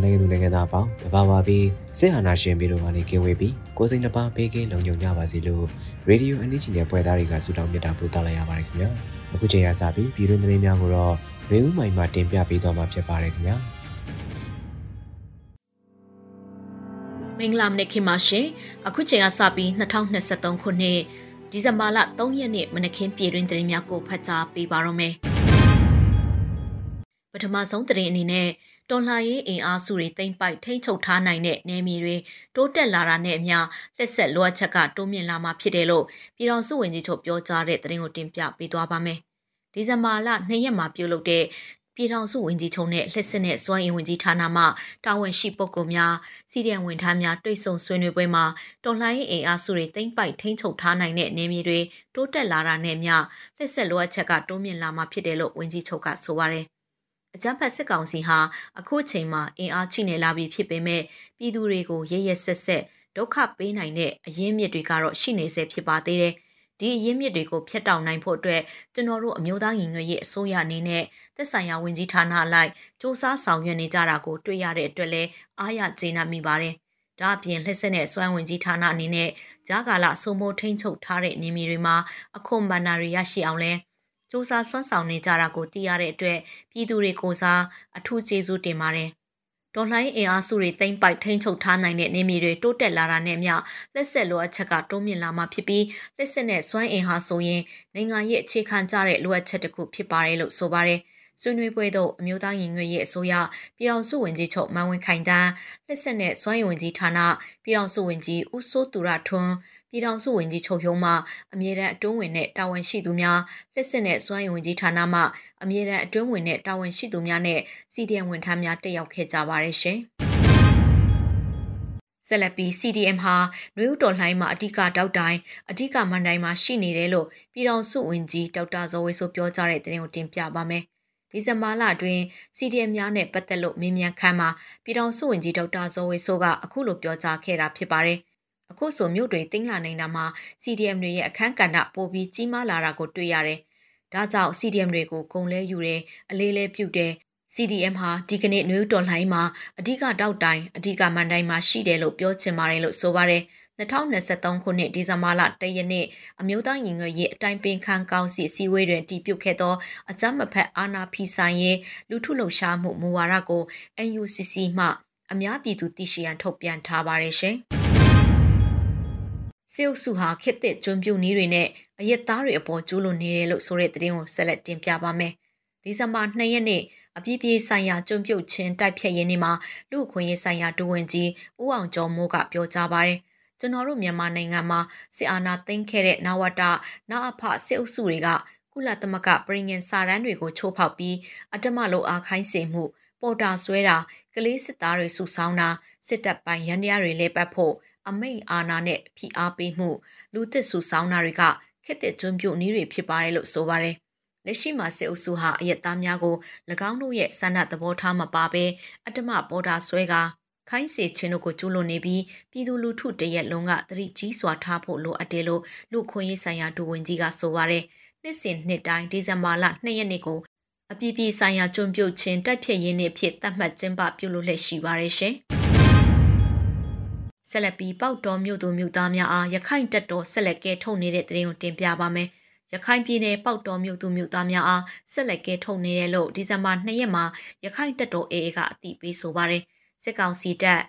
န်မာနိုင်ငံသူနိုင်ငံသားအပေါင်းတဘာဝပြီးစစ်အာဏာရှင်ပြည်တော်ကနေကင်းဝေးပြီးကိုယ်စိတ်နှပါဘေးကင်းလုံခြုံကြပါစေလို့ရေဒီယိုအန်ဒီဂျီရဲ့ဖွဲ့သားတွေကဆုတောင်းမြတ်တာပို့သလိုက်ရပါတယ်ခင်ဗျာအခုချိန်ရစပြီးပြည်တွင်းသတင်းများကိုတော့ရေဦးမိုင်မှတင်ပြပေးသွားမှာဖြစ်ပါတယ်ခင်ဗျာမင်္ဂလာမနေ့ခင်ပါရှင်အခုချိန်ကစပြီး2023ခုနှစ်ဒီဇင်ဘာလ3ရက်နေ့မနက်ခင်းပြည်တွင်သတင်းများကိုဖတ်ကြားပေးပါရမယ်ပထမဆုံးသတင်းအနေနဲ့ တော်လှန်ရေးအင်အားစုတွေတိမ့်ပိုက်ထိမ့်ချုပ်ထားနိုင်တဲ့နယ်မြေတွေတိုးတက်လာတာနဲ့အမျှလက်ဆက်လိုအပ်ချက်ကတိုးမြင့်လာမှာဖြစ်တယ်လို့ပြည်တော်စုဝင်ကြီးချုပ်ပြောကြားတဲ့သတင်းကိုတင်ပြပေးသွားပါမယ်ဒီဇင်ဘာလ2ရက်မှာပြုလုပ်တဲ့ပြည်ထောင်စုဝန်ကြီးချုပ်နဲ့လက်စစ်နဲ့စွမ်းအင်ဝန်ကြီးဌာနမှတာဝန်ရှိပုဂ္ဂိုလ်များစီဒီအန်ဝန်ထမ်းများတွေ့ဆုံဆွေးနွေးပွဲမှာတော်လှန်ရေးအင်အားစုတွေတိမ့်ပိုက်ထိန်းချုပ်ထားနိုင်တဲ့နေမြေတွေတိုးတက်လာတာနဲ့မျှလက်ဆက်လိုအပ်ချက်ကတိုးမြင့်လာမှာဖြစ်တယ်လို့ဝန်ကြီးချုပ်ကဆိုပါတယ်။ အကြမ်းဖက်စစ်ကောင်စီဟာအခုချိန်မှာအင်အားချိနေလာပြီဖြစ်ပေမဲ့ပြည်သူတွေကိုရရဆက်ဆက်ဒုက္ခပေးနိုင်တဲ့အရင်းမြစ်တွေကတော့ရှိနေဆဲဖြစ်ပါသေးတယ်။ဒီအရင်းမြစ်တွေကိုဖျက်တောက်နိုင်ဖို့အတွက်ကျွန်တော်တို့အမျိုးသားညီညွတ်ရေးအစိုးရအနေနဲ့သက်ဆိုင်ရာဝန်ကြီးဌာနအလိုက်စ조사ဆောင်ရွက်နေကြတာကိုတွေ့ရတဲ့အတွက်လည်းအားရကျေနပ်မိပါတယ်။ဒါအပြင်လက်ဆက်နဲ့စွမ်းဝင်ကြီးဌာနအနေနဲ့ဂျာကာလစုံမိုးထိန်းချုပ်ထားတဲ့နေမြေတွေမှာအခွန်ဘဏ္ဍာတွေရရှိအောင်လဲ စ조사ဆွမ်းဆောင်နေကြတာကိုသိရတဲ့အတွက်ပြည်သူတွေကိုစားအထူးကျေးဇူးတင်ပါတယ်ဒေါ်လှိုင်းအင်အားစုတွေတိမ့်ပိုက်ထိန်းချုပ်ထားနိုင်တဲ့နေမြေတွေတိုးတက်လာတာနဲ့မျှလက်ဆက်လိုအပ်ချက်ကတိုးမြင့်လာမှာဖြစ်ပြီးလက်ဆက်နဲ့စွမ်းအင်ဟာဆိုရင်နိုင်ငံရဲ့အခြေခံကြတဲ့လိုအပ်ချက်တစ်ခုဖြစ်ပါတယ်လို့ဆိုပါတယ်ဆွေးနွေးပွဲသို့အမျိုးသားညီညွတ်ရေးအစိုးရပြည်ထောင်စုဝန်ကြီးချုပ်မန်ဝင်းခိုင်တန်းလက်ဆက်နဲ့စွမ်းရည်ဝန်ကြီးဌာနပြည်ထောင်စုဝန်ကြီးဦးစိုးသူရထွန်း ပြည်ထောင်စုဝန်ကြီးချုပ်ရုံးမှအမြဲတမ်းအတွင်းဝင်နဲ့တာဝန်ရှိသူများလက်စစ်နဲ့စွမ်းရည်ဝန်ကြီးဌာနမှအမြဲတမ်းအတွင်းဝင်နဲ့တာဝန်ရှိသူများနဲ့ CDM ဝန်ထမ်းများတက်ရောက်ခဲ့ကြပါတယ်ရှင်။ဆက်လက်ပြီး CDM ဟာနွေဦးတော်လှိုင်းမှာအဓိကတောက်တိုင်းအဓိကမန်တိုင်းမှာရှိနေတယ်လို့ပြည်တော်စုဝင်ကြီးဒေါက်တာဇော်ဝေဆိုပြောကြားတဲ့သတင်းကိုတင်ပြပါမယ်။ဒီဇင်ဘာလအတွင်း CDM များနဲ့ပတ်သက်လို့မင်းမြန်ခန်းမှာပြည်တော်စုဝင်ကြီးဒေါက်တာဇော်ဝေဆိုကအခုလိုပြောကြားခဲ့တာဖြစ်ပါတယ်။ အခုဆိုမြို့တွေတင်းလာနိုင်တာမှာ CDM တွေရဲ့အခန်းကဏ္ဍပိုပြီးကြီးမားလာတာကိုတွေ့ရတယ်။ဒါကြောင့် CDM တွေကိုဂုံလဲယူတယ်အလေးလဲပြုတ်တယ် CDM ဟာဒီကနေ့နွေဦးတော်လှိုင်းမှာအဓိကတောက်တိုင်းအဓိကမန်တိုင်းမှာရှိတယ်လို့ပြောချင်ပါတယ်လို့ဆိုပါတယ်2023ခုနှစ်ဒီဇင်ဘာလ1ရက်နေ့အမျိုးသားညီညွတ်ရေးအတိုင်းပင်ခံကောင်စီအစည်းအဝေးတွင်တည်ပြုခဲ့သောအကြမ်းမဖက်အာဏာဖီဆိုင်ရေးလူထုလှုပ်ရှားမှုမူဝါဒကို NUCC မှအများပြည်သူသိရှိရန်ထုတ်ပြန်ထားပါတယ်ရှင်။ စေအုပ်စုဟာခစ်တဲ့ကျွန်းပြူနည်းတွေနဲ့အရက်သားတွေအပေါ်ကျူးလွန်နေတယ်လို့ဆိုတဲ့သတင်းကိုဆက်လက်တင်ပြပါမယ်။ဒီဇင်ဘာ2ရက်နေ့အပြည့်ပြေးဆိုင်ရာကျွန်းပြုတ်ချင်းတိုက်ဖြတ်ရင်းနေ့မှာလူအခွင့်ရေးဆိုင်ရာဒူဝင်ကြီးဦးအောင်ကျော်မိုးကပြောကြားပါတယ်။ကျွန်တော်တို့မြန်မာနိုင်ငံမှာစစ်အာဏာသိမ်းခဲ့တဲ့နဝတနအဖစစ်အုပ်စုတွေကကုလသမဂ္ဂပြည်ငင်စာရန်တွေကိုချိုးဖောက်ပြီးအတ္တမလိုအားခိုင်းစေမှု ပေါ်တာဆွဲတာကလေးစစ်သားတွေစုဆောင်းတာစစ်တပ်ပိုင်းရန်တရားတွေလဲပတ်ဖို့ အမိန်အာဏာနဲ့ဖိအားပေးမှုလူသစ်စုဆောင်းတာတွေကခက်တဲ့ကျွန်းပြုတ်နည်းတွေဖြစ်ပါတယ်လို့ဆိုပါတယ်။လက်ရှိမှာစစ်အုပ်စုဟာအယက်သားများကို၎င်းတို့ရဲ့ဆန္ဒသဘောထားမပါဘဲအတ္တမပေါ်တာဆွဲကခိုင်းစေခြင်းတို့ကိုကျူးလွန်နေပြီးပြည်သူလူထုတရက်လုံးကသတိကြီးစွာထားဖို့လိုအပ်တယ်လို့လူခွင့်ရေးဆိုင်ရာဒူဝင်ကြီးကဆိုပါတယ်။နှစ်စဉ်နှစ်တိုင်းဒီဇင်ဘာလ2ရက်နေ့ကိုအပြည်ပြည်ဆိုင်ရာကျွန်းပြုတ်ခြင်းတိုက်ဖြတ်ရင်းနေ့ဖြစ်သတ်မှတ်ကျင်းပပြုလုပ်လက်ရှိပါတယ်ရှင်။ ဆက်လက်ပြီးပေါက်တော်မြို့သူမြို့သားများအားရခိုင်တပ်တော်ဆက်လက်ကဲထုတ်နေတဲ့တရင်ကိုတင်ပြပါမယ်ရခိုင်ပြည်နယ်ပေါက်တော်မြို့သူမြို့သားများအားဆက်လက်ကဲထုတ်နေတယ်လို့ဒီဇင်ဘာ2ရက်မှာရခိုင်တပ်တော် AA ကအသိပေးဆိုပါတယ်စစ်ကောင်စီတပ်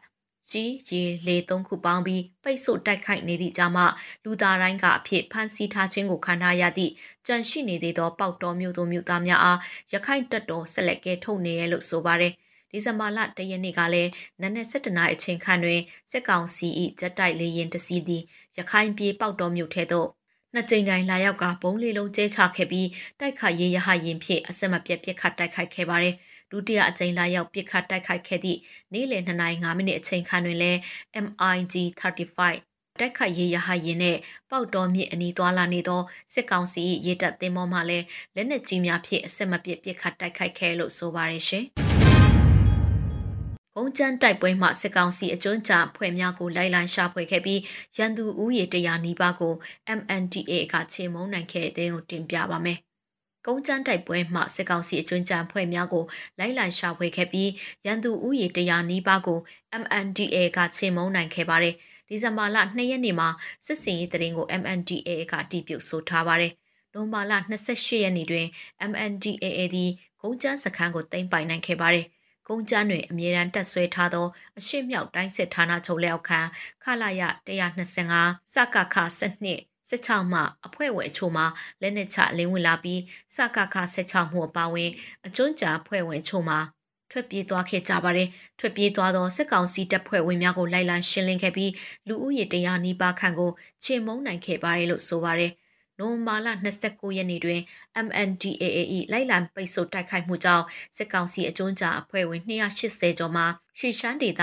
ကြီးရေလေသုံးခုပေါင်းပြီးပိတ်ဆို့တိုက်ခိုက်နေသည့်ကြားမှာလူသားတိုင်းကအဖြစ်ဖမ်းဆီးထားခြင်းကိုခံထားရသည့်ကြန့်ရှိနေသေးသောပေါက်တော်မျိုးသူမျိုးသားများအားရခိုင်တပ်တော်ဆက်လက်ကဲထုတ်နေရလို့ဆိုပါတယ် ဒီဇင်ဘာလ၁ရက်နေ့ကလည်းနနက်7:00နာရီအချိန်ခန့်တွင်စစ်ကောင်စီ၏ဂျက်တိုက်လေယာဉ်တစီးသည်ရခိုင်ပြည်ပေါက်တော်မြို့ထဲသို့နှစ်ကြိမ်တိုင်းလာရောက်ကဘုံလေးလုံးကျဲချခဲ့ပြီးတိုက်ခိုက်ရေးရဟရင်ဖြင့်အစမပြတ်ပစ်ခတ်တိုက်ခိုက်ခဲ့ပါတယ်။ဒုတိယအကြိမ်လာရောက်ပစ်ခတ်တိုက်ခိုက်ခဲ့သည့်နေ့လယ်2နာရီ5မိနစ်အချိန်ခန့်တွင်လည်း MiG 35တိုက်ခိုက်ရေးရဟရင်နဲ့ပေါက်တော်မြစ်အနီးသွားလာနေသောစစ်ကောင်စီရေတပ်သင်္ဘောမှလည်းလက်နက်ကြီးများဖြင့်အဆက်မပြတ်ပစ်ခတ်တိုက်ခိုက်ခဲ့လို့ဆိုပါရရှင်။ကုန်း ချမ်းတိုက်ပွဲမှစစ်ကောင်စီအကျွမ်းချဖွဲ့များကိုလိုက်လံရှာဖွေခဲ့ပြီးရန်သူဦးရေတရာနီးပါးကို MNDA ကချေမုန်းနိုင်ခဲ့တဲ့တဲ့ကိုတင်ပြပါမယ်။ကုန်းချမ်းတိုက်ပွဲမှစစ်ကောင်စီအကျွမ်းကြံဖွဲ့များကိုလိုက်လံရှာဖွေခဲ့ပြီးရန်သူဦးရေတရာနီးပါးကို MNDA ကချေမှုန်းနိုင်ခဲ့ပါတယ်။ဒီဇင်ဘာလ2ရက်နေ့မှာစစ်စင်ရေးတရင်ကို MNDA ကတည်ပြုဆိုထားပါတယ်။နိုမာလ28ရက်နေ့တွင် MNDA သည်ကုန်းချမ်းစခန်းကိုသိမ်းပိုင်နိုင်ခဲ့ပါတယ်။ ကုန်းချမ်းတွင်အမြဲတမ်းတက်ဆွဲထားသောအရှိမြောက်တိုင်းစစ်ဌာနချုပ်လက်အောက်ခံခလာရ125စကခ12 16မှအဖွဲ့ဝင်အချို့မှလက်နက်ချလင်းဝင်လာပြီးစကခ16မှုအပါဝင်အကျွန်းကြာအဖွဲ့ဝင်အချို့မှထွက်ပြေးသွားခဲ့ကြပါတယ်။ထွက်ပြေးသွားသောစစ်ကောင်စီတပ်ဖွဲ့ဝင်များကိုလိုက်လံရှင်းလင်းခဲ့ပြီးလူဦးရေတရားနီးပါးခန့်ကိုချေမှုန်းနိုင်ခဲ့ပါတယ်လို့ဆိုပါတယ်။ နိုဝင်ဘာလ29ရက်နေ့တွင် MNDAA လိုက်လံပိတ်ဆို့တိုက်ခိုက်မှုကြောင့်စစ်ကောင်စီအကျွန်းကြာအဖွဲ့ဝင်280ကျော်မှရွှေရှမ်းဒေသ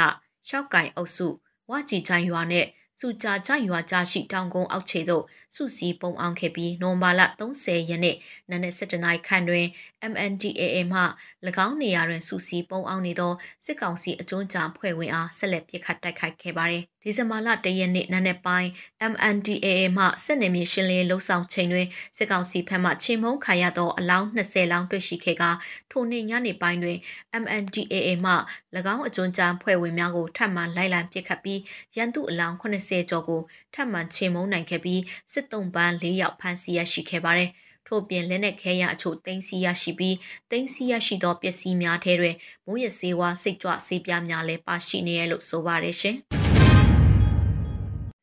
ရှောက်ကင်အုပ်စုဝကြည်ချိုင်ရွာနဲ့စုကြကြရွာကြရှိတောင်ကုန်းအောက်ခြေသို့စုစည်းပုံအောင်ခဲ့ပြီးနိုဝင်ဘာလ30ရက်နေ့နနက်7:00နာရီခန့်တွင် MNDAA မှ၎င်းနေရာတွင်စုစည်းပုံအောင်နေသောစစ်ကောင်စီအကြွန်းကြံဖွဲ့ဝင်အားဆက်လက်ပစ်ခတ်တိုက်ခိုက်ခဲ့ပါတယ်။ဒီဇင်ဘာလ1ရက်နေ့နနက်ပိုင်း MNDAA မှစစ်နယ်မြေရှင်းလင်းလှုပ်ဆောင်ချိန်တွင်စစ်ကောင်စီဘက်မှချိန်မုံခါရသောအလောင်း20လောင်းတွေ့ရှိခဲ့ကထိုနေ့ညနေပိုင်းတွင် MNDAA မှ၎င်းအကြွန်းကြံဖွဲ့ဝင်များကိုထပ်မံလိုက်လံပစ်ခတ်ပြီးရန်သူအလောင်း80ကျော်ကိုထပ်မံချိန်မုံနိုင်ခဲ့ပြီးစစ်တုံးပန်း၄ယောက်ဖမ်းဆီးရရှိခဲ့ပါတယ်။ထို့ပြင်လက်နက်ခဲယအချို့တင်စီရရှိပြီးတင်စီရရှိသောပစ္စည်းများထဲတွင်မိုးရစေဝါစိတ်ကြွဆေးပြားများလည်းပါရှိနေရလို့ဆိုပါတယ်ရှင်။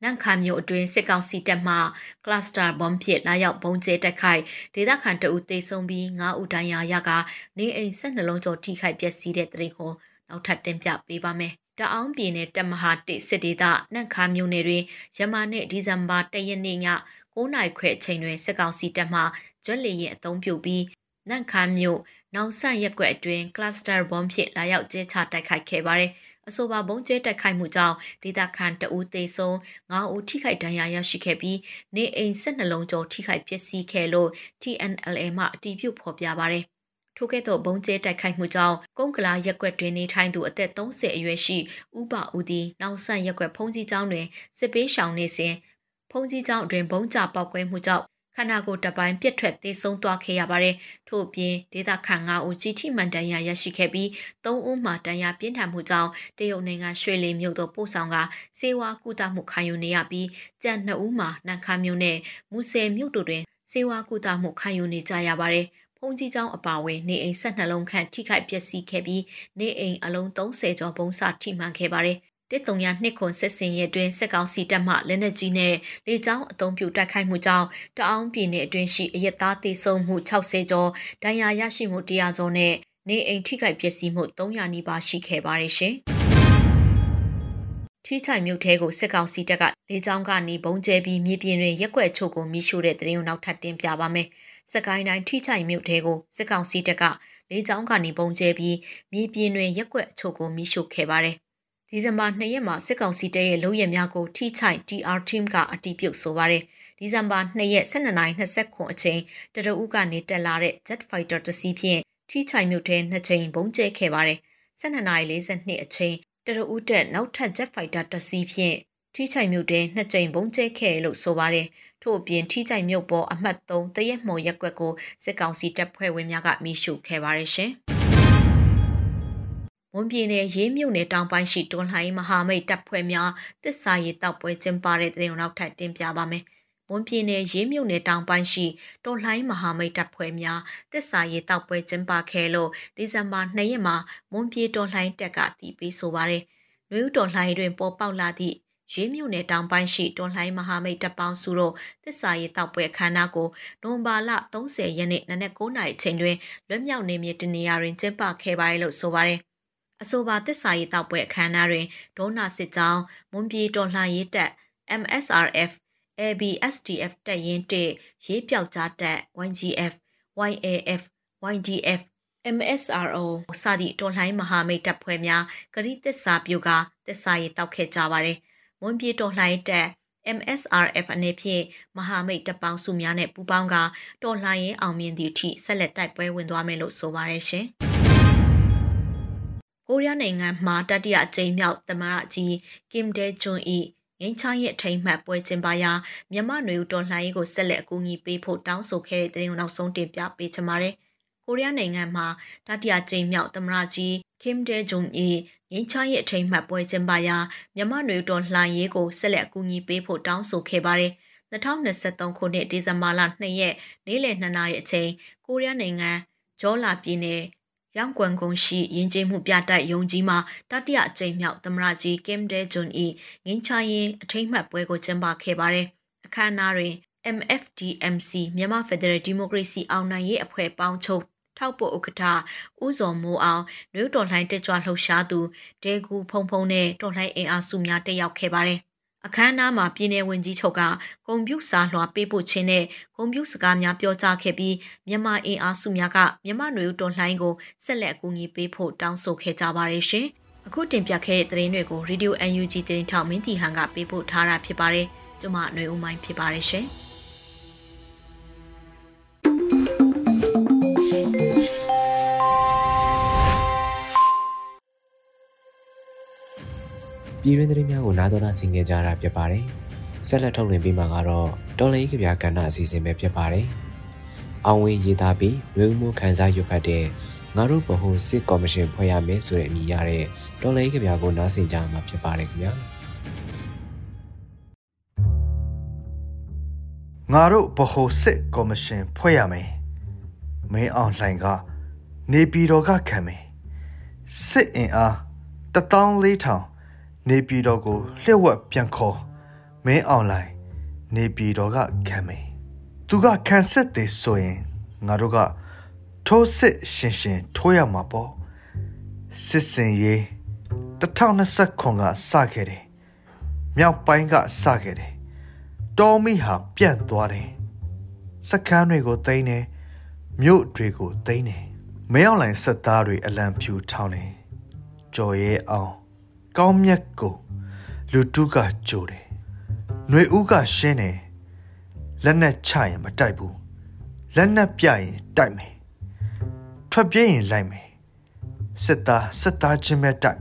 နန်ခါမျိုးအတွင်းစစ်ကောင်စီတပ်မှကလစတာဘုံဖြစ်လာရောက်ဘုံကျဲတက်ခိုက်ဒေသခံတအုပ်သေဆုံးပြီး9ဦးဒဏ်ရာရကနေအိမ်ဆက်နှလုံးကျော်ထိခိုက်ပျက်စီးတဲ့တရင်ကိုနောက်ထပ်တင်ပြပေးပါမယ် တအောင်ပြည်နယ်တမဟာတိစစ်ဒေသနန့်ခါမြို့နယ်တွင်ယမနေ့ဒီဇင်ဘာ၁ရက်နေ့ည9နာရီခွဲအချိန်တွင်စစ်ကောင်စီတပ်မှကျွတ်လီရင်အုံပြုပြီးနန့်ခါမြို့နောင်ဆန့်ရက်ကွက်အတွင်းကလစတာဘုံဖြစ်လာရောက်ကျဲချတိုက်ခိုက်ခဲ့ပါတယ်အဆိုပါဘုံကျဲတိုက်ခိုက်မှုကြောင့်ဒေသခံတအူးသေဆုံး9ဦးထိခိုက်ဒဏ်ရာရရှိခဲ့ပြီးနေအိမ်12လုံးကျော်ထိခိုက်ပျက်စီးခဲ့လို့ TNLA မှအတည်ပြုဖော်ပြပါတယ် ထိုကဲ့သို့ဘုံကျဲတိုက်ခိုက်မှုကြောင့်ကုန်းကလာရက်ကွက်တွင်နေထိုင်သူအသက်30အရွယ်ရှိဥပဦးသည်နောက်ဆန့်ရက်ကွက်ဖုံးကြီးကျောင်းတွင်စစ်ပေးရှောင်နေစဉ်ဖုံးကြီးကျောင်းအတွင်ဘုံကျပောက်ကွဲမှုကြောင့်ခန္ဓာကိုယ်တပိုင်းပြက်ထွက်သေဆုံးသွားခဲ့ရပါတယ်။ထို့ပြင်ဒေသခံ9ဦးကြီးထိမှန်တန်ရာရရှိခဲ့ပြီး3ဦးမှတန်ရာပြင်းထန်မှုကြောင့်တရုတ်နိုင်ငံရွှေလီမြို့သို့ပို့ဆောင်ကစေဝါကုသမှုခံယူနေရပြီးကြံ2ဦးမှနန်ခါမြို့နဲ့မူဆယ်မြို့တို့တွင်စေဝါကုသမှုခံယူနေကြရပါတယ်။ုံ ကြီးကျောင်းအပါအဝင်နေအိမ်12လုံးခန့်ထိခိုက်ပျက်စီးခဲ့ပြီးနေအိမ်အလုံး30ကျော်ပုံစထိမှန်ခဲ့ပါတယ်။တစ်တုံရနှစ်ခွန်ဆက်စင်ရဲ့အတွင်းစက်ကောင်စီတပ်မှလက်နက်ကြီးနဲ့လေကြောင်းအုံပြုတိုက်ခိုက်မှုကြောင့်တအောင်းပြည်နယ်အတွင်းရှိအရက်သားတေဆုံးမှု60ကျော်ဒဏ်ရာရရှိမှု100ကျော်နဲ့နေအိမ်ထိခိုက်ပျက်စီးမှု300နီးပါးရှိခဲ့ပါတယ်ရှင်။ထိချိုင်မြို့ထဲကိုစစ်ကောင်စီတပ်ကလေကြောင်းကနေဘုံကျဲပြီးမြေပြင်တွင်ရက်ွက်ချို့ကိုမိရှို့တဲ့တရင်ကိုနောက်ထပ်တင်ပြပါမယ်။ စကိုင်းတိုင်းထိချိုင်မြို့ထဲကိုစစ်ကောင်စီတပ်ကလေကြောင်းကနေပုံကျဲပြီးမြေပြင်တွင်ရက်ွက်အချို့ကိုမိရှို့ခဲ့ပါတယ်။ဒီဇင်ဘာ2ရက်မှာစစ်ကောင်စီတပ်ရဲ့လုံရများကိုထိချိုင် TR team ကအတီးပြုတ်ဆိုပါတယ်။ဒီဇင်ဘာ2ရက်12:20ခွန်အချိန်တရဦးကနေတက်လာတဲ့ Jet Fighter တစ်စီးဖြင့်ထိချိုင်မြို့ထဲနှစ်ချိန်ပုံကျဲခဲ့ပါတယ်။12:42အချိန်တရဦးတက်နောက်ထပ် Jet Fighter တစ်စီးဖြင့်ထိချိုင်မြို့ထဲနှစ်ကြိမ်ပုံကျဲခဲ့လို့ဆိုပါတယ်။ ထို့အပြင်ထိကြိုက်မြုပ်ပေါ်အမှတ်3တရက်မှော်ရက်ကွက်ကိုစစ်ကောင်စီတပ်ဖွဲ့ဝင်များကမိရှုခဲ့ပါရရှင်။မွန်ပြည်နယ်ရေးမြို့နယ်တောင်ပိုင်းရှိတွန်လှိုင်းမဟာမိတ်တပ်ဖွဲ့များတစ္ဆာရီတောက်ပွဲကျင်းပတဲ့တဲ့ုံနောက်ထပ်တင်ပြပါမယ်မွန်ပြည်နယ်ရေးမြုပ်နယ်တောင်ပိုင်းရှိတော်လှိုင်းမဟာမိတ်တပ်ဖွဲ့များတစ်စာရေးတောက်ပွဲကျင်းပခဲ့လို့ဒီဇင်ဘာ2ရက်မှာမွန်ပြည်တော်လှိုင်းတပ်ကတည်ပြီးဆိုပါတယ်။နှွေဦးတော်လှိုင်းတွင်ပေါ်ပေါက်လာသည့် ရေးမြုပ်နယ်တောင်ပိုင်းရှိတော်လှိုင်းမဟာမိတ်တပ်ပေါင်းစုတို့တစ်စာရေးတောက်ပွဲခမ်းနားကိုနိုဝင်ဘာလ30ရက်နေ့နနက်9:00နာရီချိန်တွင်လွတ်မြောက်နေမြေတနေရာတွင်ကျင်းပခဲ့ပါတယ်လို့ဆိုပါတယ်။အဆိုပါတစ်စာရေးတောက်ပွဲအခမ်းအနားတွင်ဒေါနာစစ်ကြောင်းမွန်ပြည်တော်လှန်ရေးတပ် MSRF ABSDF တပ်ရင်း1ရေးပြောက်ကြားတပ် YGF YAF YDF MSRO စသည့်တော်လှန်မဟာမိတ်တပ်ဖွဲ့များကတိသစ္စာပြုကာသစ္စာရေးတောက်ခဲ့ကြပါတယ်။ မွန်ပြည်တော်လှန်တပ် MSRF အနေဖြင့်မဟာမိတ်တပ်ပေါင်းစုများနဲ့ပူးပေါင်းကတော်လှန်ရေးအောင်မြင်သည့်အထိဆက်လက်တိုက်ပွဲဝင်သွားမယ်လို့ဆိုပါရရှင်။ကိုရီးယားနိုင်ငံမှာတတိယအကြိမ်မြောက်သမရကြီးကင်ဒဲဂျွန်၏ငင်းချရဲ့ထိမ့်မှတ်ပွဲကျင်းပရာမြန်မာနွေဦးတော်လှန်ရေးကိုဆက်လက်အကူအညီပေးဖို့တောင်းဆိုခဲ့တဲ့တဲ့ရင်နောက်ဆုံးတင်ပြပေးချင်ပါတယ်။ ကိုရီးယားနိုင်ငံမှာတတိယကြိမ်မြောက်သမရကြီး Kim Dae Jong ၏ငင်းချရဲ့ထိမ့်မှတ်ပွဲကျင်းပရာမြန်မာနွေဦးတော်လှန်ရေးကိုဆက်လက်အကူအညီပေးဖို့တောင်းဆိုခဲ့ပါတယ်။2023ခုနှစ်ဒီဇင်ဘာလ2ရက်နေ့လယ်2နာရီအချိန်ကိုရီးယားနိုင်ငံဂျောလာပြည်နယ်ရောင်ကွမ်ကုန်းရှိယဉ်ကျေးမှုပြတိုက်ယုံကြီးမှာတတိယအကြိမ်မြောက်သမရကြီးကင်ဒဲဂျွန်၏ငင်းချရင်အထိမ့်မှတ်ပွဲကိုကျင်းပခဲ့ပါတယ်။အခမ်းအနားတွင် MFDMC မြန်မာ Federal Democracy အောင်နိုင်ရေးအဖွဲ့ပေါင်းချုပ် ထောက်ပို့ဥက္ကဋ္ဌဦးစောမိုးအောင်နွေတော်လှန်တက်ကြွလှုပ်ရှားသူဒေကူဖုံဖုံနဲ့တော်လှန်အင်အားစုများတက်ရောက်ခဲ့ပါတယ်။အခမ်းအနားမှာပြည်내ဝင်ကြီးချုပ်ကဂုံပြူစာလွှာပေးပို့ခြင်းနဲ့ဂုံပြူစကားများပြောကြားခဲ့ပြီးမြန်မာအင်အားစုများကမြန်မာနွေဦးတော်လှန်ကိုဆက်လက်အကူအညီပေးဖို့တောင်းဆိုခဲ့ကြပါတယ်ရှင်။အခုတင်ပြခဲ့တဲ့သတင်းတွေကို Radio UNG သတင်းထောက်မင်းတီဟန်ကပေးပို့ထားတာဖြစ်ပါတယ်။ကျွန်မຫນွေဦးမိုင်းဖြစ်ပါတယ်ရှင်။ ပြည်တွင်းသတင်းများကိုနားတော်တာဆင်ကြကြတာဖြစ်ပါတယ်။ဆက်လက်ထုတ်လွှင့်ပေးမှာကတော့တော်လေးကဗျာကဏ္ဍအစီအစဉ်ပဲဖြစ်ပါတယ်။အောင်ဝင်းရေးသားပြီးရွေးမှုခန်းစားရွတ်ဖတ်တဲ့ငါတို့ဗဟိုစစ်ကော်မရှင်ဖွဲ့ရမယ်ဆိုတဲ့အမည်ရတဲ့တော်လေးကဗျာကိုနားဆင်ကြမှာဖြစ်ပါတယ်ခင်ဗျာ။ငါတို့ဗဟိုစစ်ကော်မရှင်ဖွဲ့ရမယ်။မင်းအောင်လှိုင်ကနေပြည်တော်ကခံမယ်။စစ်အင်အား14000 နေပြည်တော်ကိုလျှက်ဝက်ပြန်ခေါ်မင်းအွန်လိုင်းနေပြည်တော်ကခံမယ်သူကခံစစ်တယ်ဆိုရင်ငါတို့ကထိုးစစ်ရှင်ရှင်ထိုးရမှာပေါ့စစ်စင်ရေး2020ခွန်ကစခဲ့တယ်မြောက်ပိုင်းကစခဲ့တယ်တော်မီဟာပြန့်သွားတယ်စကမ်းတွေကိုသိမ်းတယ်မြို့တွေကိုသိမ်းတယ်မင်းအောင်လိုင်စက်သားတွေအလံဖြူထောင်းတယ်ကြော်ရဲအောင် ကောင်းမြတ်ကိုလူတုကကြိုတယ်။ຫນွေဦးကရှင်းတယ်လက်နဲ့ချရင်မတိုက်ဘူးလက်နဲ့ပြရင်တိုက်မယ်ထွက်ပြေးရင်လိုက်မယ်စစ်သားစစ်သားချင်းပဲတိုက်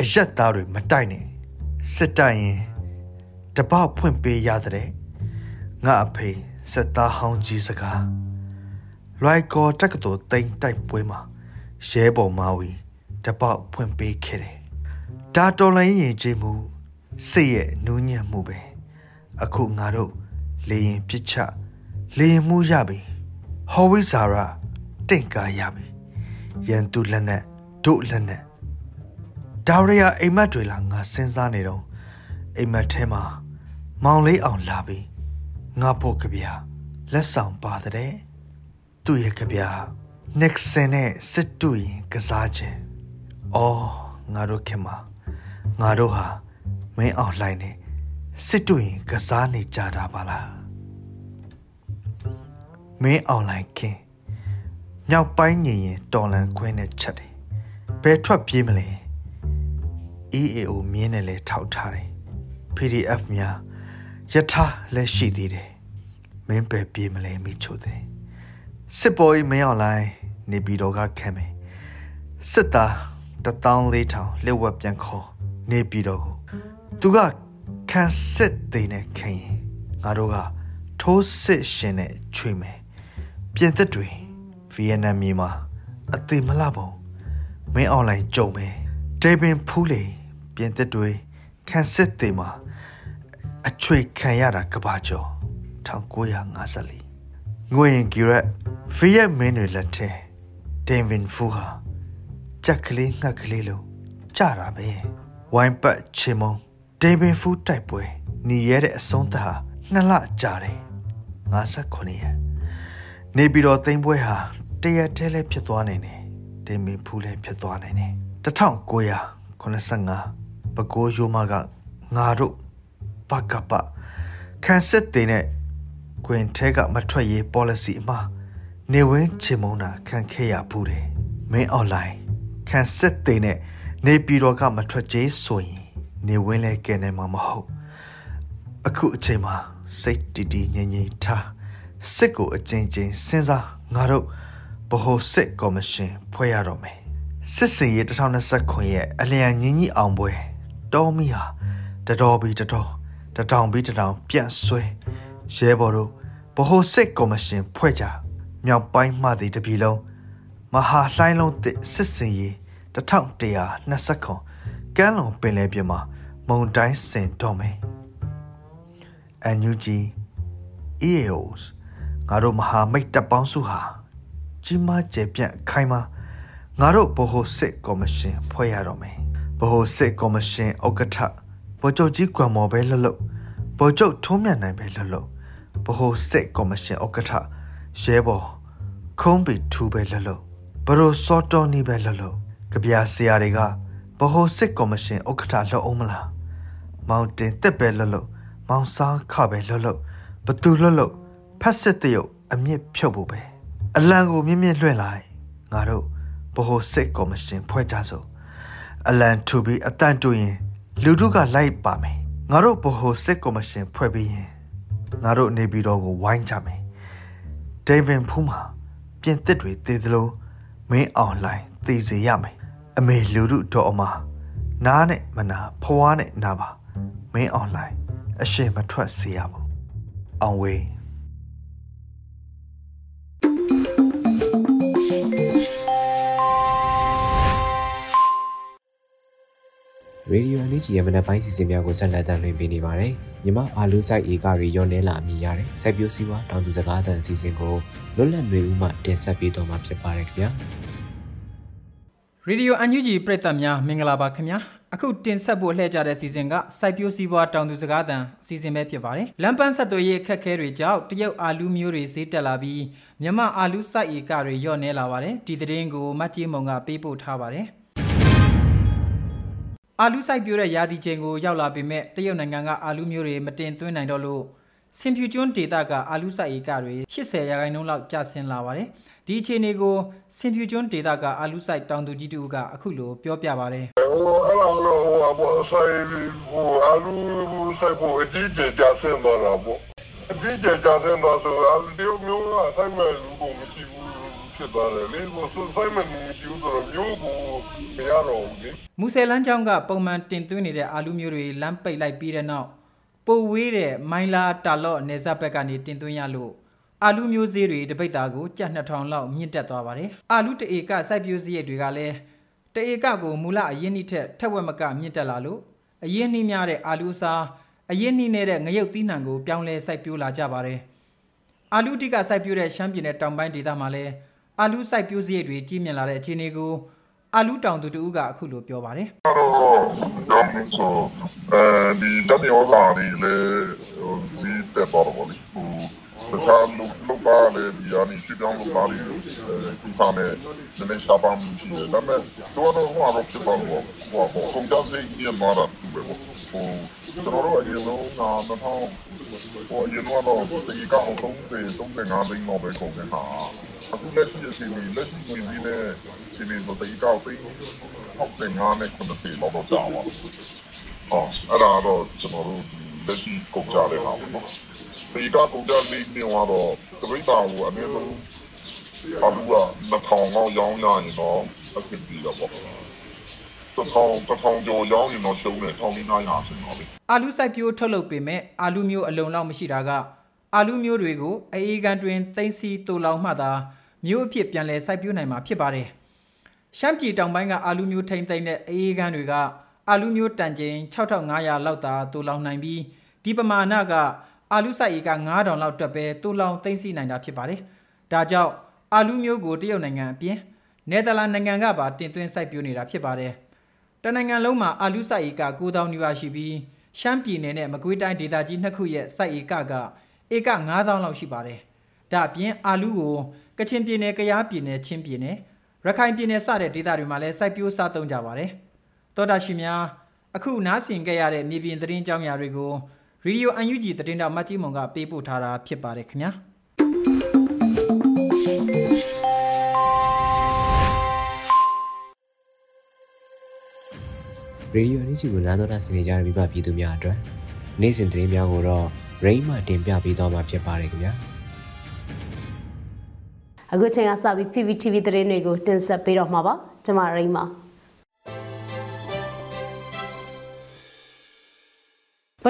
အရက်သားတွေမတိုက်နဲ့စစ်တိုက်ရင်တပဖွင့်ပေးရတဲ့ငါအဖေစစ်သားဟောင်းကြီးစကားလွိုက်ကောတက်ကတော်တိမ်တိုက်ပွဲမှာရဲဘော်မာဝီတပဖွင့်ပေးခဲ့တယ် ဒါတော်လိုင်းရင်ကြည်မှုစိတ်ရဲ့နူးညံ့မှုပဲအခုငါတို့လေရင်ပြစ်ချလေရင်မှုရပြီဟော်ဝိဇာရာတင့်ကားရပြီရန်သူလက်နဲ့တို့လက်နဲ့ဒါရီယာအိမ်မက်တွေလာငါစဉ်းစားနေတော့အိမ်မက်ထဲမှာမောင်လေးအောင်လာပြီငါဖို့ကြပြလက်ဆောင်ပါတဲ့သူ့ရဲ့ကြပြ Nixon နဲ့စစ်တူရင်ကစားခြင်းအော်ငါတို့ခင်မှာ ငါတို့ဟာမင်းအောင်လှိုင်းနေစစ်တူရင်ကစားနေကြတာပါလားမင်းအောင်လှိုင်းခင်မြောက်ပိုင်းညင်ရင်တော်လန်ခွင်းနဲ့ချက်တယ်ဘယ်ထွက်ပြေးမလဲ EAO မြင်းနဲ့လဲထောက်ထားတယ် PDF များယထာလည်းရှိသေးတယ်မင်းပဲပြေးမလဲမိချိုတယ်စစ်ပေါ်ကြီးမင်းအောင်လှိုင်းနေပြည်တော်ကခံမယ်စစ်သား14000လက်ဝက်ပြန်ခေါ် နေပြည်တော်ကိုသူကခံစစ်သိနေခင်ငါတို့ကထိုးစစ်ရှင်နဲ့ချွေမယ်ပြင်သစ်တွေဗီယက်နမ်မြေမှာအသေးမလှပုံမင်းအွန်လိုင်းကြုံမယ်ဒေဘင်ဖူးလေပြင်သစ်တွေခံစစ်သေးမှာအချွေခံရတာကဘာကျော်1954ငွေရင်ဂီရက်ဖီယက်မင်းတွေလက်ထဲဒင်ဗင်ဖူဟာကြက်ကလေးငှက်ကလေးလိုကြတာပဲ ဝိုင်းပတ်ချေမုံဒင်ဗင်ဖူတိုက်ပွဲညီရဲတဲ့အဆုံးသတ်ဟာနှစ်လကြာတယ်59ရက်နေပြီးတော့သိမ့်ပွဲဟာတရက်တည်းလည်းဖြစ်သွားနိုင်တယ်ဒင်ဗင်ဖူလည်းဖြစ်သွားနိုင်တယ်1985ပဲခူးရိုးမကငါတို့ဘကပခန်းစစ်တင်နဲ့ကွင်ထဲကမထွက်ရေး policy အမှာနေဝင်းချေမုံတာခံခဲ့ရဘူးတယ်မင်း online ခန်းစစ်တင်နဲ့ နေပြည်တော်ကမထွက်ကြေးဆိုရင်နေဝင်းလဲကဲနေမှာမဟုတ်အခုအချိန်မှာစိတ်တီတီငြိမ်ငြိမ်ထားစစ်ကိုအကျဉ်းချင်းစဉ်းစားငါတို့ဗဟိုစစ်ကော်မရှင်ဖွဲ့ရတော့မယ်စစ်စင်ရေး2029ရဲ့အလျံညင်းကြီးအောင်ပွဲတော်မီဟာတတော်ပြီးတတော်တထောင်ပြီးတထောင်ပြန့်ဆွဲရဲဘော်တို့ဗဟိုစစ်ကော်မရှင်ဖွဲ့ကြမြောက်ပိုင်းမှတည်တပြည်လုံးမဟာလှိုင်းလုံးတစ်စစ်စင်ရေး 1129ကမ်းလွန်ပင်လယ်ပြင်မှာမုန်တိုင်းဆင်တော့မယ် NUG EAOs ငါတို့မဟာမိတ်တပ်ပေါင်းစုဟာကြီးမားကျယ်ပြန့်ခိုင်မာငါတို့ဗဟိုစစ်ကော်မရှင်ဖွဲ့ရတော့မယ်ဗဟိုစစ်ကော်မရှင်ဥက္ကဋ္ဌဗိုလ်ချုပ်ကြီးကွမ်မော်ပဲလှလှဗိုလ်ချုပ်ထုံးမြတ်နိုင်ပဲလှလှဗဟိုစစ်ကော်မရှင်ဥက္ကဋ္ဌရဲဘော်ခုံးပီထူပဲလှလှဘရိုစောတော်နီပဲလှလှ ကြပြဆရာတွေကဗဟိုစစ်ကော်မရှင်ဥက္ကဋ္ဌလှအောင်မလားမောင်တင်တက်ပဲလှလှမောင်စားခပဲလှလှဘသူလှလှဖက်စစ်တရုတ်အမြင့်ဖြုတ်ဖို့ပဲအလံကိုမြင့်မြင့်လွှင့်လိုက်ငါတို့ဗဟိုစစ်ကော်မရှင်ဖွဲ့ကြစို့အလံထူပြီးအတန်တူရင်လူတို့ကလိုက်ပါမယ်ငါတို့ဗဟိုစစ်ကော်မရှင်ဖွဲ့ပြီးရင်ငါတို့နေပြည်တော်ကိုဝိုင်းကြမယ်ဒေးဗင်ဖူးမှာပြင်သစ်တွေတည်သလိုမင်းအွန်လိုင်းတည်စေရမယ် အမေလူတို့တော်အမနားနဲ့မနာဖွားနဲ့နာပါမင်းအွန်လိုင်းအရှင်မထွက်စေရဘူးအောင်ဝေးရေဒီယိုအန်ယူဂျီရဲ့မနက်ပိုင်းစီစဉ်များကိုဆက်လက်တင်ပြနေပါတယ်။မြမအာလူဆိုင်ဧကတွေရောနေလာအမိရတဲ့စိုက်ပျိုးစည်းဝါတောင်သူစကားသံအစီအစဉ်ကိုလွတ်လပ်နေဦးမှတင်ဆက်ပေးတော့မှာဖြစ်ပါတယ်ခင်ဗျာ။ ရေဒီယိုအန်ယူဂျီပရိသတ်များမင်္ဂလာပါခင်ဗျာ။အခုတင်ဆက်ဖို့လှည့်ကြတဲ့စီစဉ်ကစိုက်ပျိုးစည်းဝါတောင်သူစကားသံအစီအစဉ်ပဲဖြစ်ပါတယ်။လမ်းပန်းဆက်သွယ်ရေးအခက်အခဲတွေကြောင့်တရုတ်အာလူမျိုးတွေဈေးတက်လာပြီးမြမအာလူစိုက်ဧကတွေရော့နေလာပါတယ်။ဒီသတင်းကိုမတ်ကြီးမုံကပေးပို့ထားပါတယ်။အာလူစိုက်ပြိုးတဲ့ရာသီချိန်ကိုရောက်လာပေမဲ့တရုတ်နိုင်ငံကအာလူမျိုးတွေမတင်သွင်းနိုင်တော့လို့စင်ဖြူကျွန်းဒေသကအာလူစိုက်ဧကတွေ80ရာခိုင်နှုန်းလောက်ကျဆင်းလာပါတယ်။ ဒီအခြေအနေကိုစင်ဖြူကျွန်းဒေသကအာလူစိုက်တောင်သူကြီးတူကအခုလိုပြောပြပါတယ်။ဟိုအဲ့လိုလို့ဟိုအပေါ်ဆိုင်ဟိုအာလူစိုက်ဖို့အကြီးကျယ်ကျဆင်းသွားတာပေါ့။အကြီးကျယ်ကျဆင်းသွားဆိုအာလူတရုတ်မျိုးကစိုက်မဲ့လူကိုမရှိဘူးဖြစ်သွားတယ်လေဟိုစိုက်မဲ့မရှိဘူးဆိုတော့မျိုးကိုမရတော့ဘူးလေမူဆယ်လန်းကျောင်းကပုံမှန်တင်သွင်းနေတဲ့အာလူမျိုးတွေလမ်းပိတ်လိုက်ပြီးတဲ့နောက်ပိုဝေးတဲ့မိုင်းလာတာလော့နေဇက်ဘက်ကနေတင်သွင်းရလို့ အာလူမျိုးစေးတွေတပိတ်တာကိုကြက်2000လောက်မြင့်တက်သွားပါတယ်အာလူတအေကစိုက်ပျိုးစည်းတွေကလည်းတအေကကိုမူလအရင်နှစ်ထက်ထက်ဝက်မကမြင့်တက်လာလို့အရင်နှီးများတဲ့အာလူစားအရင်နှီးနေတဲ့ငရုတ်သီးနှံကိုပြောင်းလဲစိုက်ပျိုးလာကြပါတယ်အာလူတိကစိုက်ပျိုးတဲ့ရှမ်းပြည်နယ်တောင်ပိုင်းဒေသမှာလည်းအာလူစိုက်ပျိုးစည်းတွေကြီးမြင့်လာတဲ့အခြေအနေကိုအာလူတောင်သူတူကအခုလိုပြောပါတယ်။တော့တော့ဆိုအဲဒီတမီယောစာတွေလည်းစီးတက်တော့ဘောလေ။ဟို တခြားလူလူပါလေဒီအနိစီတောင်းလူပါလေဒီစားနဲ့နည်းရှားပါမှုရှိတယ်။ဒါပေမဲ့တော့တော့ဟိုအရောဖြစ်ပါဘော။ဟိုဟိုကွန်တက်စီညမာတာပဲဘော။ဟိုကျွန်တော်တို့အရင်လုံးကတော့ဟိုအရင်ကတော့ဒီကောင်သုံးပေသုံးပေငါးသိန်းတော့ပဲကုန်နေတာ။အခုလက်ရှိအချိန်ကြီးလက်ရှိဝင်ပြီးတဲ့ဒီနေ့တော့ဒီကောက်ပြီးဟောက်တဲ့ငါးနဲ့ခုနှစ်စီလောက်တော့ကြာပါဟောအဲ့ဒါတော့ကျွန်တော်တို့လက်ရှိကုန်ကြတဲ့ဟာပေါ့နော် ဒီကကုန်ကြလေးနေတော့တပိတ်တာကိုအနည်းဆုံးအဘူက2000လောက်ရောင်းရရင်တော့အဆင်ပြေတော့ပေါ့တထောင်တထောင်ကျော်ရောင်းရင်တော့ရှုံးတယ်ထောင်လေး900ဆင်တော့လေအာလူစိုက်ပျိုးထုတ်လုပ်ပေမဲ့အာလူမျိုးအလုံလောက်မရှိတာကအာလူမျိုးတွေကိုအေးကန်တွင်သိမ်းစီတူလောင်မှသာမျိုးအဖြစ်ပြန်လည်စိုက်ပျိုးနိုင်မှာဖြစ်ပါတယ်။ရှမ်းပြည်တောင်ပိုင်းကအာလူမျိုးထိမ့်သိမ့်တဲ့အေးကန်းတွေကအာလူမျိုးတန်ချိန်6500လောက်သာတူလောင်နိုင်ပြီးဒီပမာဏက အာလူစိုက်ဧက9000လောက်တွက်ပဲတူလောင်သိမ်းဆည်းနိုင်တာဖြစ်ပါတယ်။ဒါကြောင့်အာလူမျိုးကိုတရုတ်နိုင်ငံအပြင်နယ်သာလန်နိုင်ငံကပါတင်သွင်းစိုက်ပျိုးနေတာဖြစ်ပါတယ်။တနိုင်ငံလုံးမှာအာလူစိုက်ဧက9000နီးပါးရှိပြီးရှမ်းပြည်နယ်နဲ့မကွေးတိုင်းဒေသကြီးနှစ်ခုရဲ့စိုက်ဧကကဧက9000လောက်ရှိပါတယ်။ဒါအပြင်အာလူကိုကချင်ပြည်နယ်၊ကယားပြည်နယ်၊ချင်းပြည်နယ်၊ရခိုင်ပြည်နယ်စတဲ့ဒေသတွေမှာလည်းစိုက်ပျိုးစားသုံးကြပါတယ်။သောတာရှိများအခုနားဆင်ကြရတဲ့မြေပြင်သတင်းကြောင်းရာတွေကို ရေဒီယို UNG သတင်းတော်မတ်ကြီးမုံကပေးပို့ထားတာဖြစ်ပါတယ်ခင်ဗျာရေဒီယိုအန်ယူဂျီကိုနားတော်တာဆင်နေကြတဲ့မိဘပြည်သူများအတွက်နေ့စဉ်သတင်းများကိုတော့ရိမ့်မှတင်ပြပေးသွားမှာဖြစ်ပါတယ်ခင်ဗျာအခုချိန်ကစပြီး PPTV သတင်းတွေကိုတင်ဆက်ပေးတော့မှာပါကျွန်မရိမ့်ပါ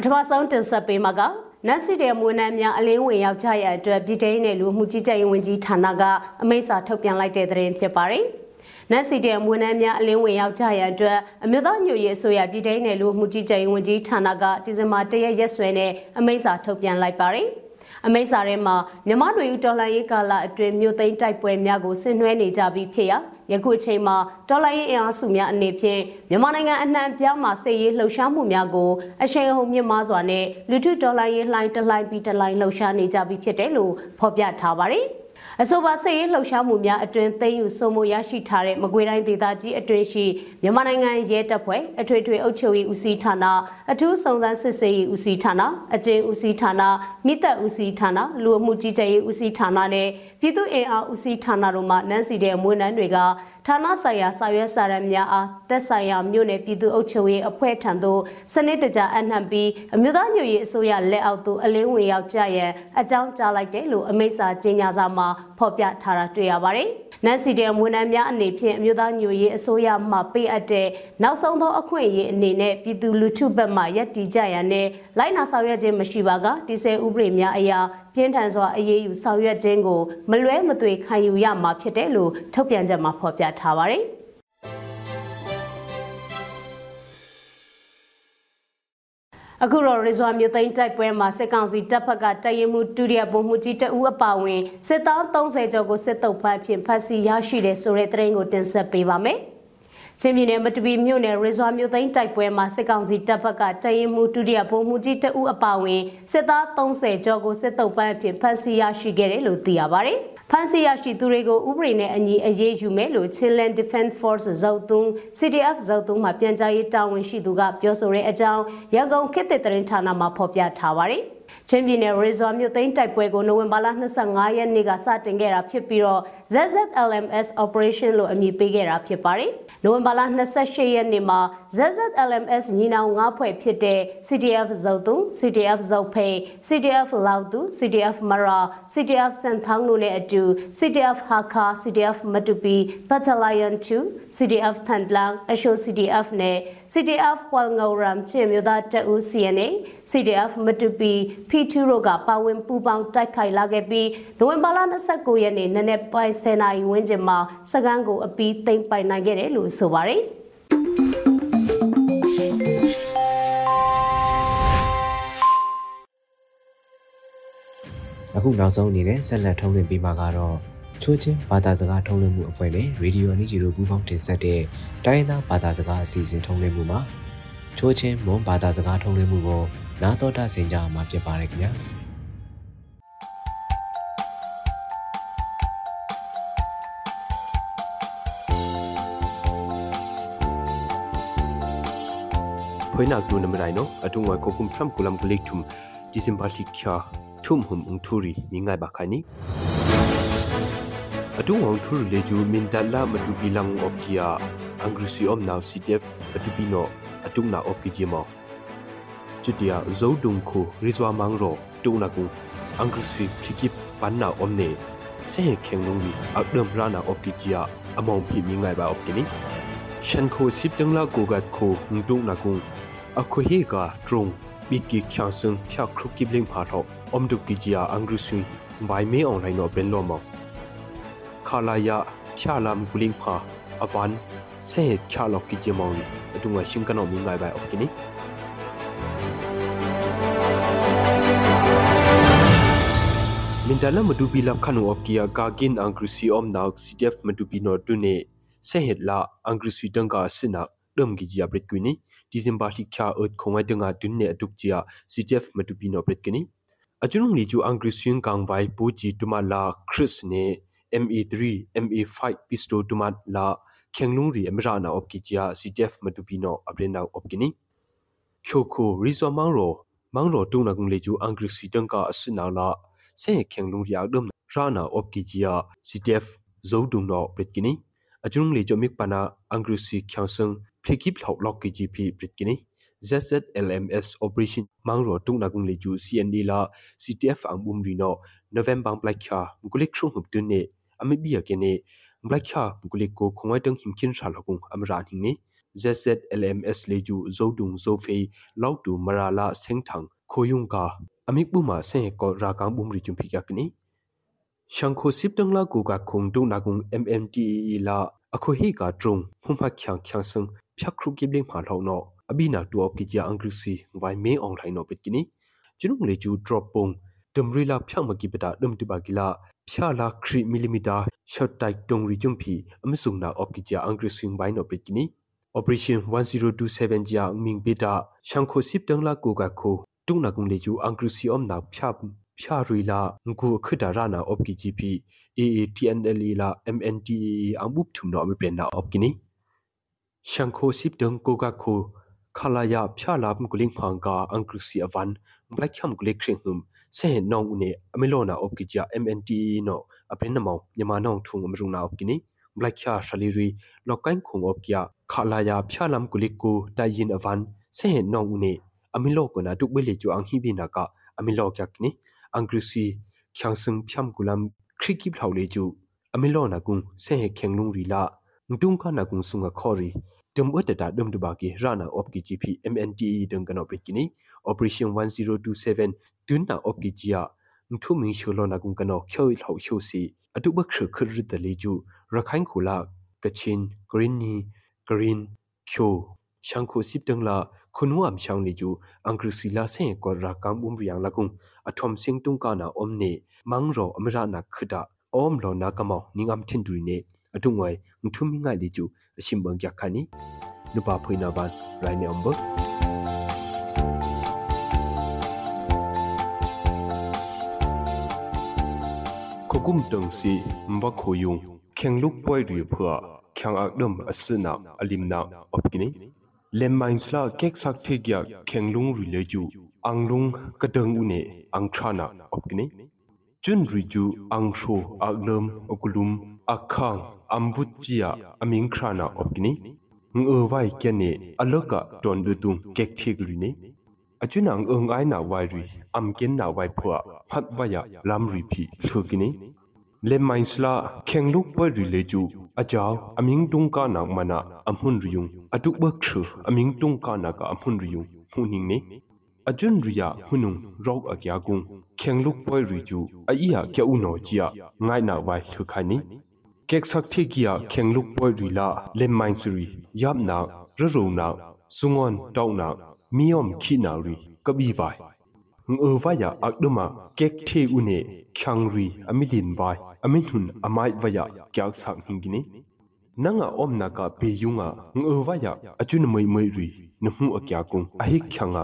ထမဆုံးတင်ဆက်ပေးမှာကနတ်စီတဲ့မွေးနှမ်းများအလင်းဝင်ရောက်ကြရအတွက်ပြည်ထောင်နယ်လူမှုကြီးကြပ်ရေးဝန်ကြီးဌာနကအမိန့်စာထုတ်ပြန်လိုက်တဲ့သတင်းဖြစ်ပါတယ်။နတ်စီတဲ့မွေးနှမ်းများအလင်းဝင်ရောက်ကြရအတွက်အမျိုးသားညွရေးအစိုးရပြည်ထောင်နယ်လူမှုကြီးကြပ်ရေးဝန်ကြီးဌာနကဒီဇင်ဘာ၁ရက်ရက်စွဲနဲ့အမိန့်စာထုတ်ပြန်လိုက်ပါတယ်။အမိတ်စာထဲမှာမြမတွေတော်လှန်ရေးကာလအတွင်းမြို့သိမ်းတိုက်ပွဲများကိုဆင်နွှဲနေကြပြီးဖြစ်ရာ ယခုအချိန်မှာတော်လှန်ရေးအင်အားစုများအနေဖြင့်မြန်မာနိုင်ငံအနှံ့ပြားမှာစစ်ရေးလှုပ်ရှားမှုများကိုအရှိန်အဟုန်မြင့်မားစွာနဲ့လူထုတော်လှန်ရေးလှိုင်းတလှိုင်းပြီးတလှိုင်းလှုပ်ရှားနေကြပြီးဖြစ်တယ်လို့ဖော်ပြထားပါတယ်။ အဆိုပါစစ်ရေးလှုပ်ရှားမှုများအတွင်သိမ်းယူစိုးမိုးရရှိထားတဲ့မကွေးတိုင်းဒေသကြီးအတွင်ရှိမြန်မာနိုင်ငံရဲတပ်ဖွဲ့အထွေထွေအုပ်ချုပ်ရေးဦးစီးဌာနအထူးစုံစမ်းစစ်ဆေးရေးဦးစီးဌာနအကျဉ်းဦးစီးဌာနမိသက်ဦးစီးဌာနလူအမှုကြီးကြပ်ရေးဦးစီးဌာနနဲ့ပြည်သူ့အင်အားဦးစီးဌာနတို့မှနန်းစီတဲ့မွေးနှမ်းတွေက ဌာနဆိုင်ရာစာရွက်စာတမ်းများအားသက်ဆိုင်ရာမြို့နယ်ပြည်သူ့အုပ်ချုပ်ရေးအဖွဲ့ထံသို့စနစ်တကျအနှံ့ပြီးအမျိုးသားညွရေးအစိုးရလက်အောက်သို့အလင်းဝင်ရောက်ကြရန်အကြောင်းကြားလိုက်တယ်လို့အမိန့်စာကြေညာစာမှာဖော်ပြထားတာတွေ့ရပါတယ်။ နန်စီတဲ့ဝန်ထမ်းများအနေဖြင့်အမျိုးသားညွရေးအစိုးရမှပေးအပ်တဲ့နောက်ဆုံးသောအခွင့်အရေးအနေနဲ့ပြည်သူလူထုဘက်မှယက်တီကြရန်နဲ့လိုက်နာဆောင်ရွက်ခြင်းမရှိပါကဒီဆယ်ဥပဒေများအရာပြင်းထန်စွာအရေးယူဆောင်ရွက်ခြင်းကိုမလွဲမသွေခံယူရမှာဖြစ်တယ်လို့ထုတ်ပြန်ချက်မှာဖော်ပြထားပါတယ်။ အခုတော့ရီဇွာမြို့သိမ်းတိုက်ပွဲမှာစစ်ကောင်စီတပ်ဖက်ကတိုက်ရင်မှုဒုတိယဗိုလ်မှူးကြီးတဦးအပါအဝင်စစ်သား30ကျော်ကိုစစ်တုပ်ဖမ်းဖြင့်ဖမ်းဆီးရရှိတဲ့ဆိုတဲ့သတင်းကိုတင်ဆက်ပေးပါမယ်။ချင်းပြည်နယ်မတူပီမြို့နယ်ရီဇွာမြို့သိမ်းတိုက်ပွဲမှာစစ်ကောင်စီတပ်ဖက်ကတိုက်ရင်မှုဒုတိယဗိုလ်မှူးကြီးတဦးအပါအဝင်စစ်သား30ကျော်ကိုစစ်တုပ်ဖမ်းဖြင့်ဖမ်းဆီးရရှိခဲ့တယ်လို့သိရပါဗျ။ ဖမ်းဆီးရရှိသူတွေကိုဥပဒေနဲ့အညီအရေးယူမယ်လို့ Chinland Defense Force ဇုတ်တုံး CDF ဇုတ်တုံးမှာပြန်ကြားရေးတာဝန်ရှိသူကပြောဆိုတဲ့အကြောင်းရန်ကုန်ခေတ်သစ်သတင်းဌာနမှဖော်ပြထားပါတယ်။ ချင်းပြည်နယ်ရေဇွာမြို့သိမ်းတိုက်ပွဲကိုနိုဝင်ဘာလ25ရက်နေ့ကစတင်ခဲ့တာဖြစ်ပြီးတော့ ZZLMS Operation လို့အမည်ပေးခဲ့တာဖြစ်ပါတယ်။နိုဝင်ဘာလ28ရက်နေ့မှာ ZZLMS ညီနောင်၅ဖွဲ့ဖြစ်တဲ့ CDF ဇုတ်တုံ CDF ဇုတ်ဖိတ် CDF လောက်တူ CDF မရာ CDF စန်ထောင်းတို့နဲ့အတူ CDF ဟာခါ CDF မတူပီ Battalion 2 CDF ထန်တလန်အရှို CDF နဲ့ CDF ပွာလငောရမ်ချေမြို့သားတအူ CNA CDF မတူပီ P2 တို့ကပါဝင်ပူးပေါင်းတိုက်ခိုက်လာခဲ့ပြီးနိုဝင်ဘာလ29ရက်နေ့နနက်ပိုင်း10:00နာရီဝန်းကျင်မှာစကန်းကိုအပီးသိမ်းပိုင်နိုင်ခဲ့တယ်လို့ဆိုပါတယ်အခုနောက်ဆုံးအနေနဲ့ဆက်လက်ထုတ်လွှင့်ပေးမှာကတော့ ချိုးချင်းဘာသာစကားထုတ်လွှင့်မှုအဖွဲ့နဲ့ရေဒီယိုအန်ဂျီတို့ပူးပေါင်းတင်ဆက်တဲ့တိုင်းသားဘာသာစကားအစီအစဉ်ထုတ်လွှင့်မှုမှာချိုးချင်းမွန်ဘာသာစကားထုတ်လွှင့်မှုကိုနားတော်တာဆင်ကြမှာဖြစ်ပါတယ်ခင်ဗျာဖွေးနာတူနမရိုင်နောအတုငွယ်ကိုကုမ်ထမ်ကူလမ်ကလိချုံဒီဇင်ဘာတိချာထုံဟုံအုံထူရီမိငိုင်ဘခါနီ အတုငောင်ထူလေဂျူမင်တလာမတူပီလန်အော့ကီယာအင်္ဂရိစီအုံနာစီတီအက်အတူပီနိုအတုနာအော့ကီဂျီမော chutia zo dung khu rizwa mangro tu na ku angrisri khikip panna omne se he khenglung wi akdam rana opkichia among phi mi ngai ba opkini shan kho sip tang la ko gat kho ngtu na ku akho he ka trung bi ki khyang sung phya khru kip ling pha tho om du ki jia angrisri bai me online no ben lo mo khala ya phya lam kuling pha avan se he khya lok ki jia mo wi atunga shing kanong mi ngai ba opkini mintala madupi lap khanu op kia ka gin angrisi om naw ctf madupi no tu ne se het la angrisi danga sina dum gi jia brit kwini december li kha earth khongai danga dun ne atuk jia ctf madupi no brit kini ajunung li ju angrisi kang vai pu ji tuma la chris ne me3 me5 pisto tuma la khenglung ri amra na op ki jia ctf madupi no abrena op kini khoko rizwa mangro mangro tung na gung le ju angrisi danga asina la se kheng lung ria dum rana op ki jia ctf zo dung no prit kini ajung le jomik pana angrusi khyasung phikip lhok lok ki gp prit kini ZZLMS operation mangro tung na gung le ju CND la CTF ang bum ri no November black kha gulik thung hup tun ne ami bia ke ne black kha gulik ko khongwai tang him kin sha lokung amra hing ne ZZLMS le ju zo dung zo fei law tu marala seng thang khoyung ka amik buma se ko rakang bum ri chum phikya kini shankho siptang la ko ka khung tu na gung mmte la akho hi ka trung hum pha khyang khyang sung phyak khru ki bling pha lo no abina tu op ki ja angrisi wai me ong lai no pit kini chinung le chu drop pong tumri la phyak ma ki beta dum tu ba ki la phya la 3 mm shot tai tung ri chum phi amsung na op ki ja angrisi wai no pit kini operation 1027 ja ming beta shankho siptang la ko ka kho တုနာကုံလေကျူအင်္ဂရိစီအုံနာဖြာဖြာရီလာငကူခဒရာနာအော့ကီဂျီပီ AATNL လာ MNTE အမှုထုံနော်မပလနာအော့ကီနီရှန်ခိုစစ်ဒံကိုကခိုခလာယာဖြာလာမကုလင်းဖန်ကအင်္ဂရိစီအဝန်ဘလက်ချမ်ကုလေခရင်ဟုမ် ဆေနောင်ဦးနေအမေလောနာအော့ကီဂျာ MNTE နော်အပင်းနမောင်ညမနောင်ထုံမရုံနာအော့ကီနီဘလက်ချာရှလီရီလောက်ကိုင်းခုံအော့ကီယာခလာယာဖြာလမ်ကုလိကိုတိုင်ရင်အဝန်ဆေနောင်ဦးနေ amilo ko na tuk bele chu ang hi bi na ka amilo kyak ni angrisi khyang sung phyam kulam khriki phlau le chu amilo na kung se he khyang lung ri la ngtung ka na kung sunga khori tum ot ta dum du ba ki rana op ki gp mnte dang kan op ki ni operation 1027 tun na op ki jia ngthu mi sholo na kung kan ok khoi hlau shu si atu ba khru khur ri da le chu rakhain khula kachin green ni green kyo shangkho sip tang la khunu am shang ni ju angkrisi la se ko ra kam um riang la kung athom sing tung ka na om ne mang ro amra na khda om lo na kamo ningam thin du ne atung wai mthum mi ngai li ju asim bang kya khani nupa phoina ban rai ne ombo khokum tang si mba khoyung khengluk poi ri phua khyang ak dum asna alimna opkini lemmain sla kek sak the gya khenglung ri le ju anglung kadang une angthana opkini chun ri ju angsho aglum okulum akhang ambutjia aming khrana opkini ngö vai kene aloka ton du tung kek thik ri ne achunang ong ai na wai ri am ken na wai phwa phat waya lam ri phi thukini le mainsla khengluk pa ri le ju ajaw aming tung ka na mana amhun riyung atuk bak thru aming tung ka na ka amhun riyung huning ne ajun riya hunung rok akya gung khengluk pa ri ju a iya kya u no chia ngai na wai thu khai ni kek sak thi kia khengluk pa ri la le mainsri yap na ro ro na sungon taw na miom khi na ri kabi vai ngö vaya akduma kek the une khyangri amilin vai amin hun amai vaya kyak sak hingini nanga omna ka pe yunga ngö vaya achun moi moi ri nhu akya kung ahi khyanga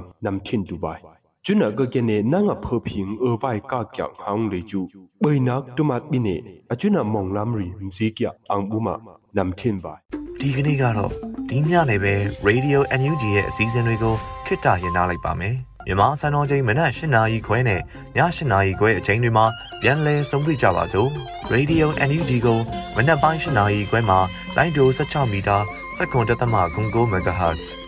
nam thin tu vai chuna ga gene nanga phoping ơ vai ka kya hang le chu bai nak tumat bine achuna mong lam ri mzi kya ang buma nam thin vai ဒီကနေ့ကတော့ဒီညနေပဲ Radio NUG ရဲ့အစည်းအဝေးကိုခਿੱတရနာလိုက်ပါမယ်မြန်မာစံတော်ချိန်မနက်၈နာရီခွဲနဲ့ည၈နာရီခွဲအချိန်တွေမှာပြန်လည်ဆုံးဖြတ်ကြပါစို့ Radio NUG ကိုမနက်ပိုင်း၈နာရီခွဲမှာလိုင်းဒို16မီတာစက္ကန့်တသမ9 MHz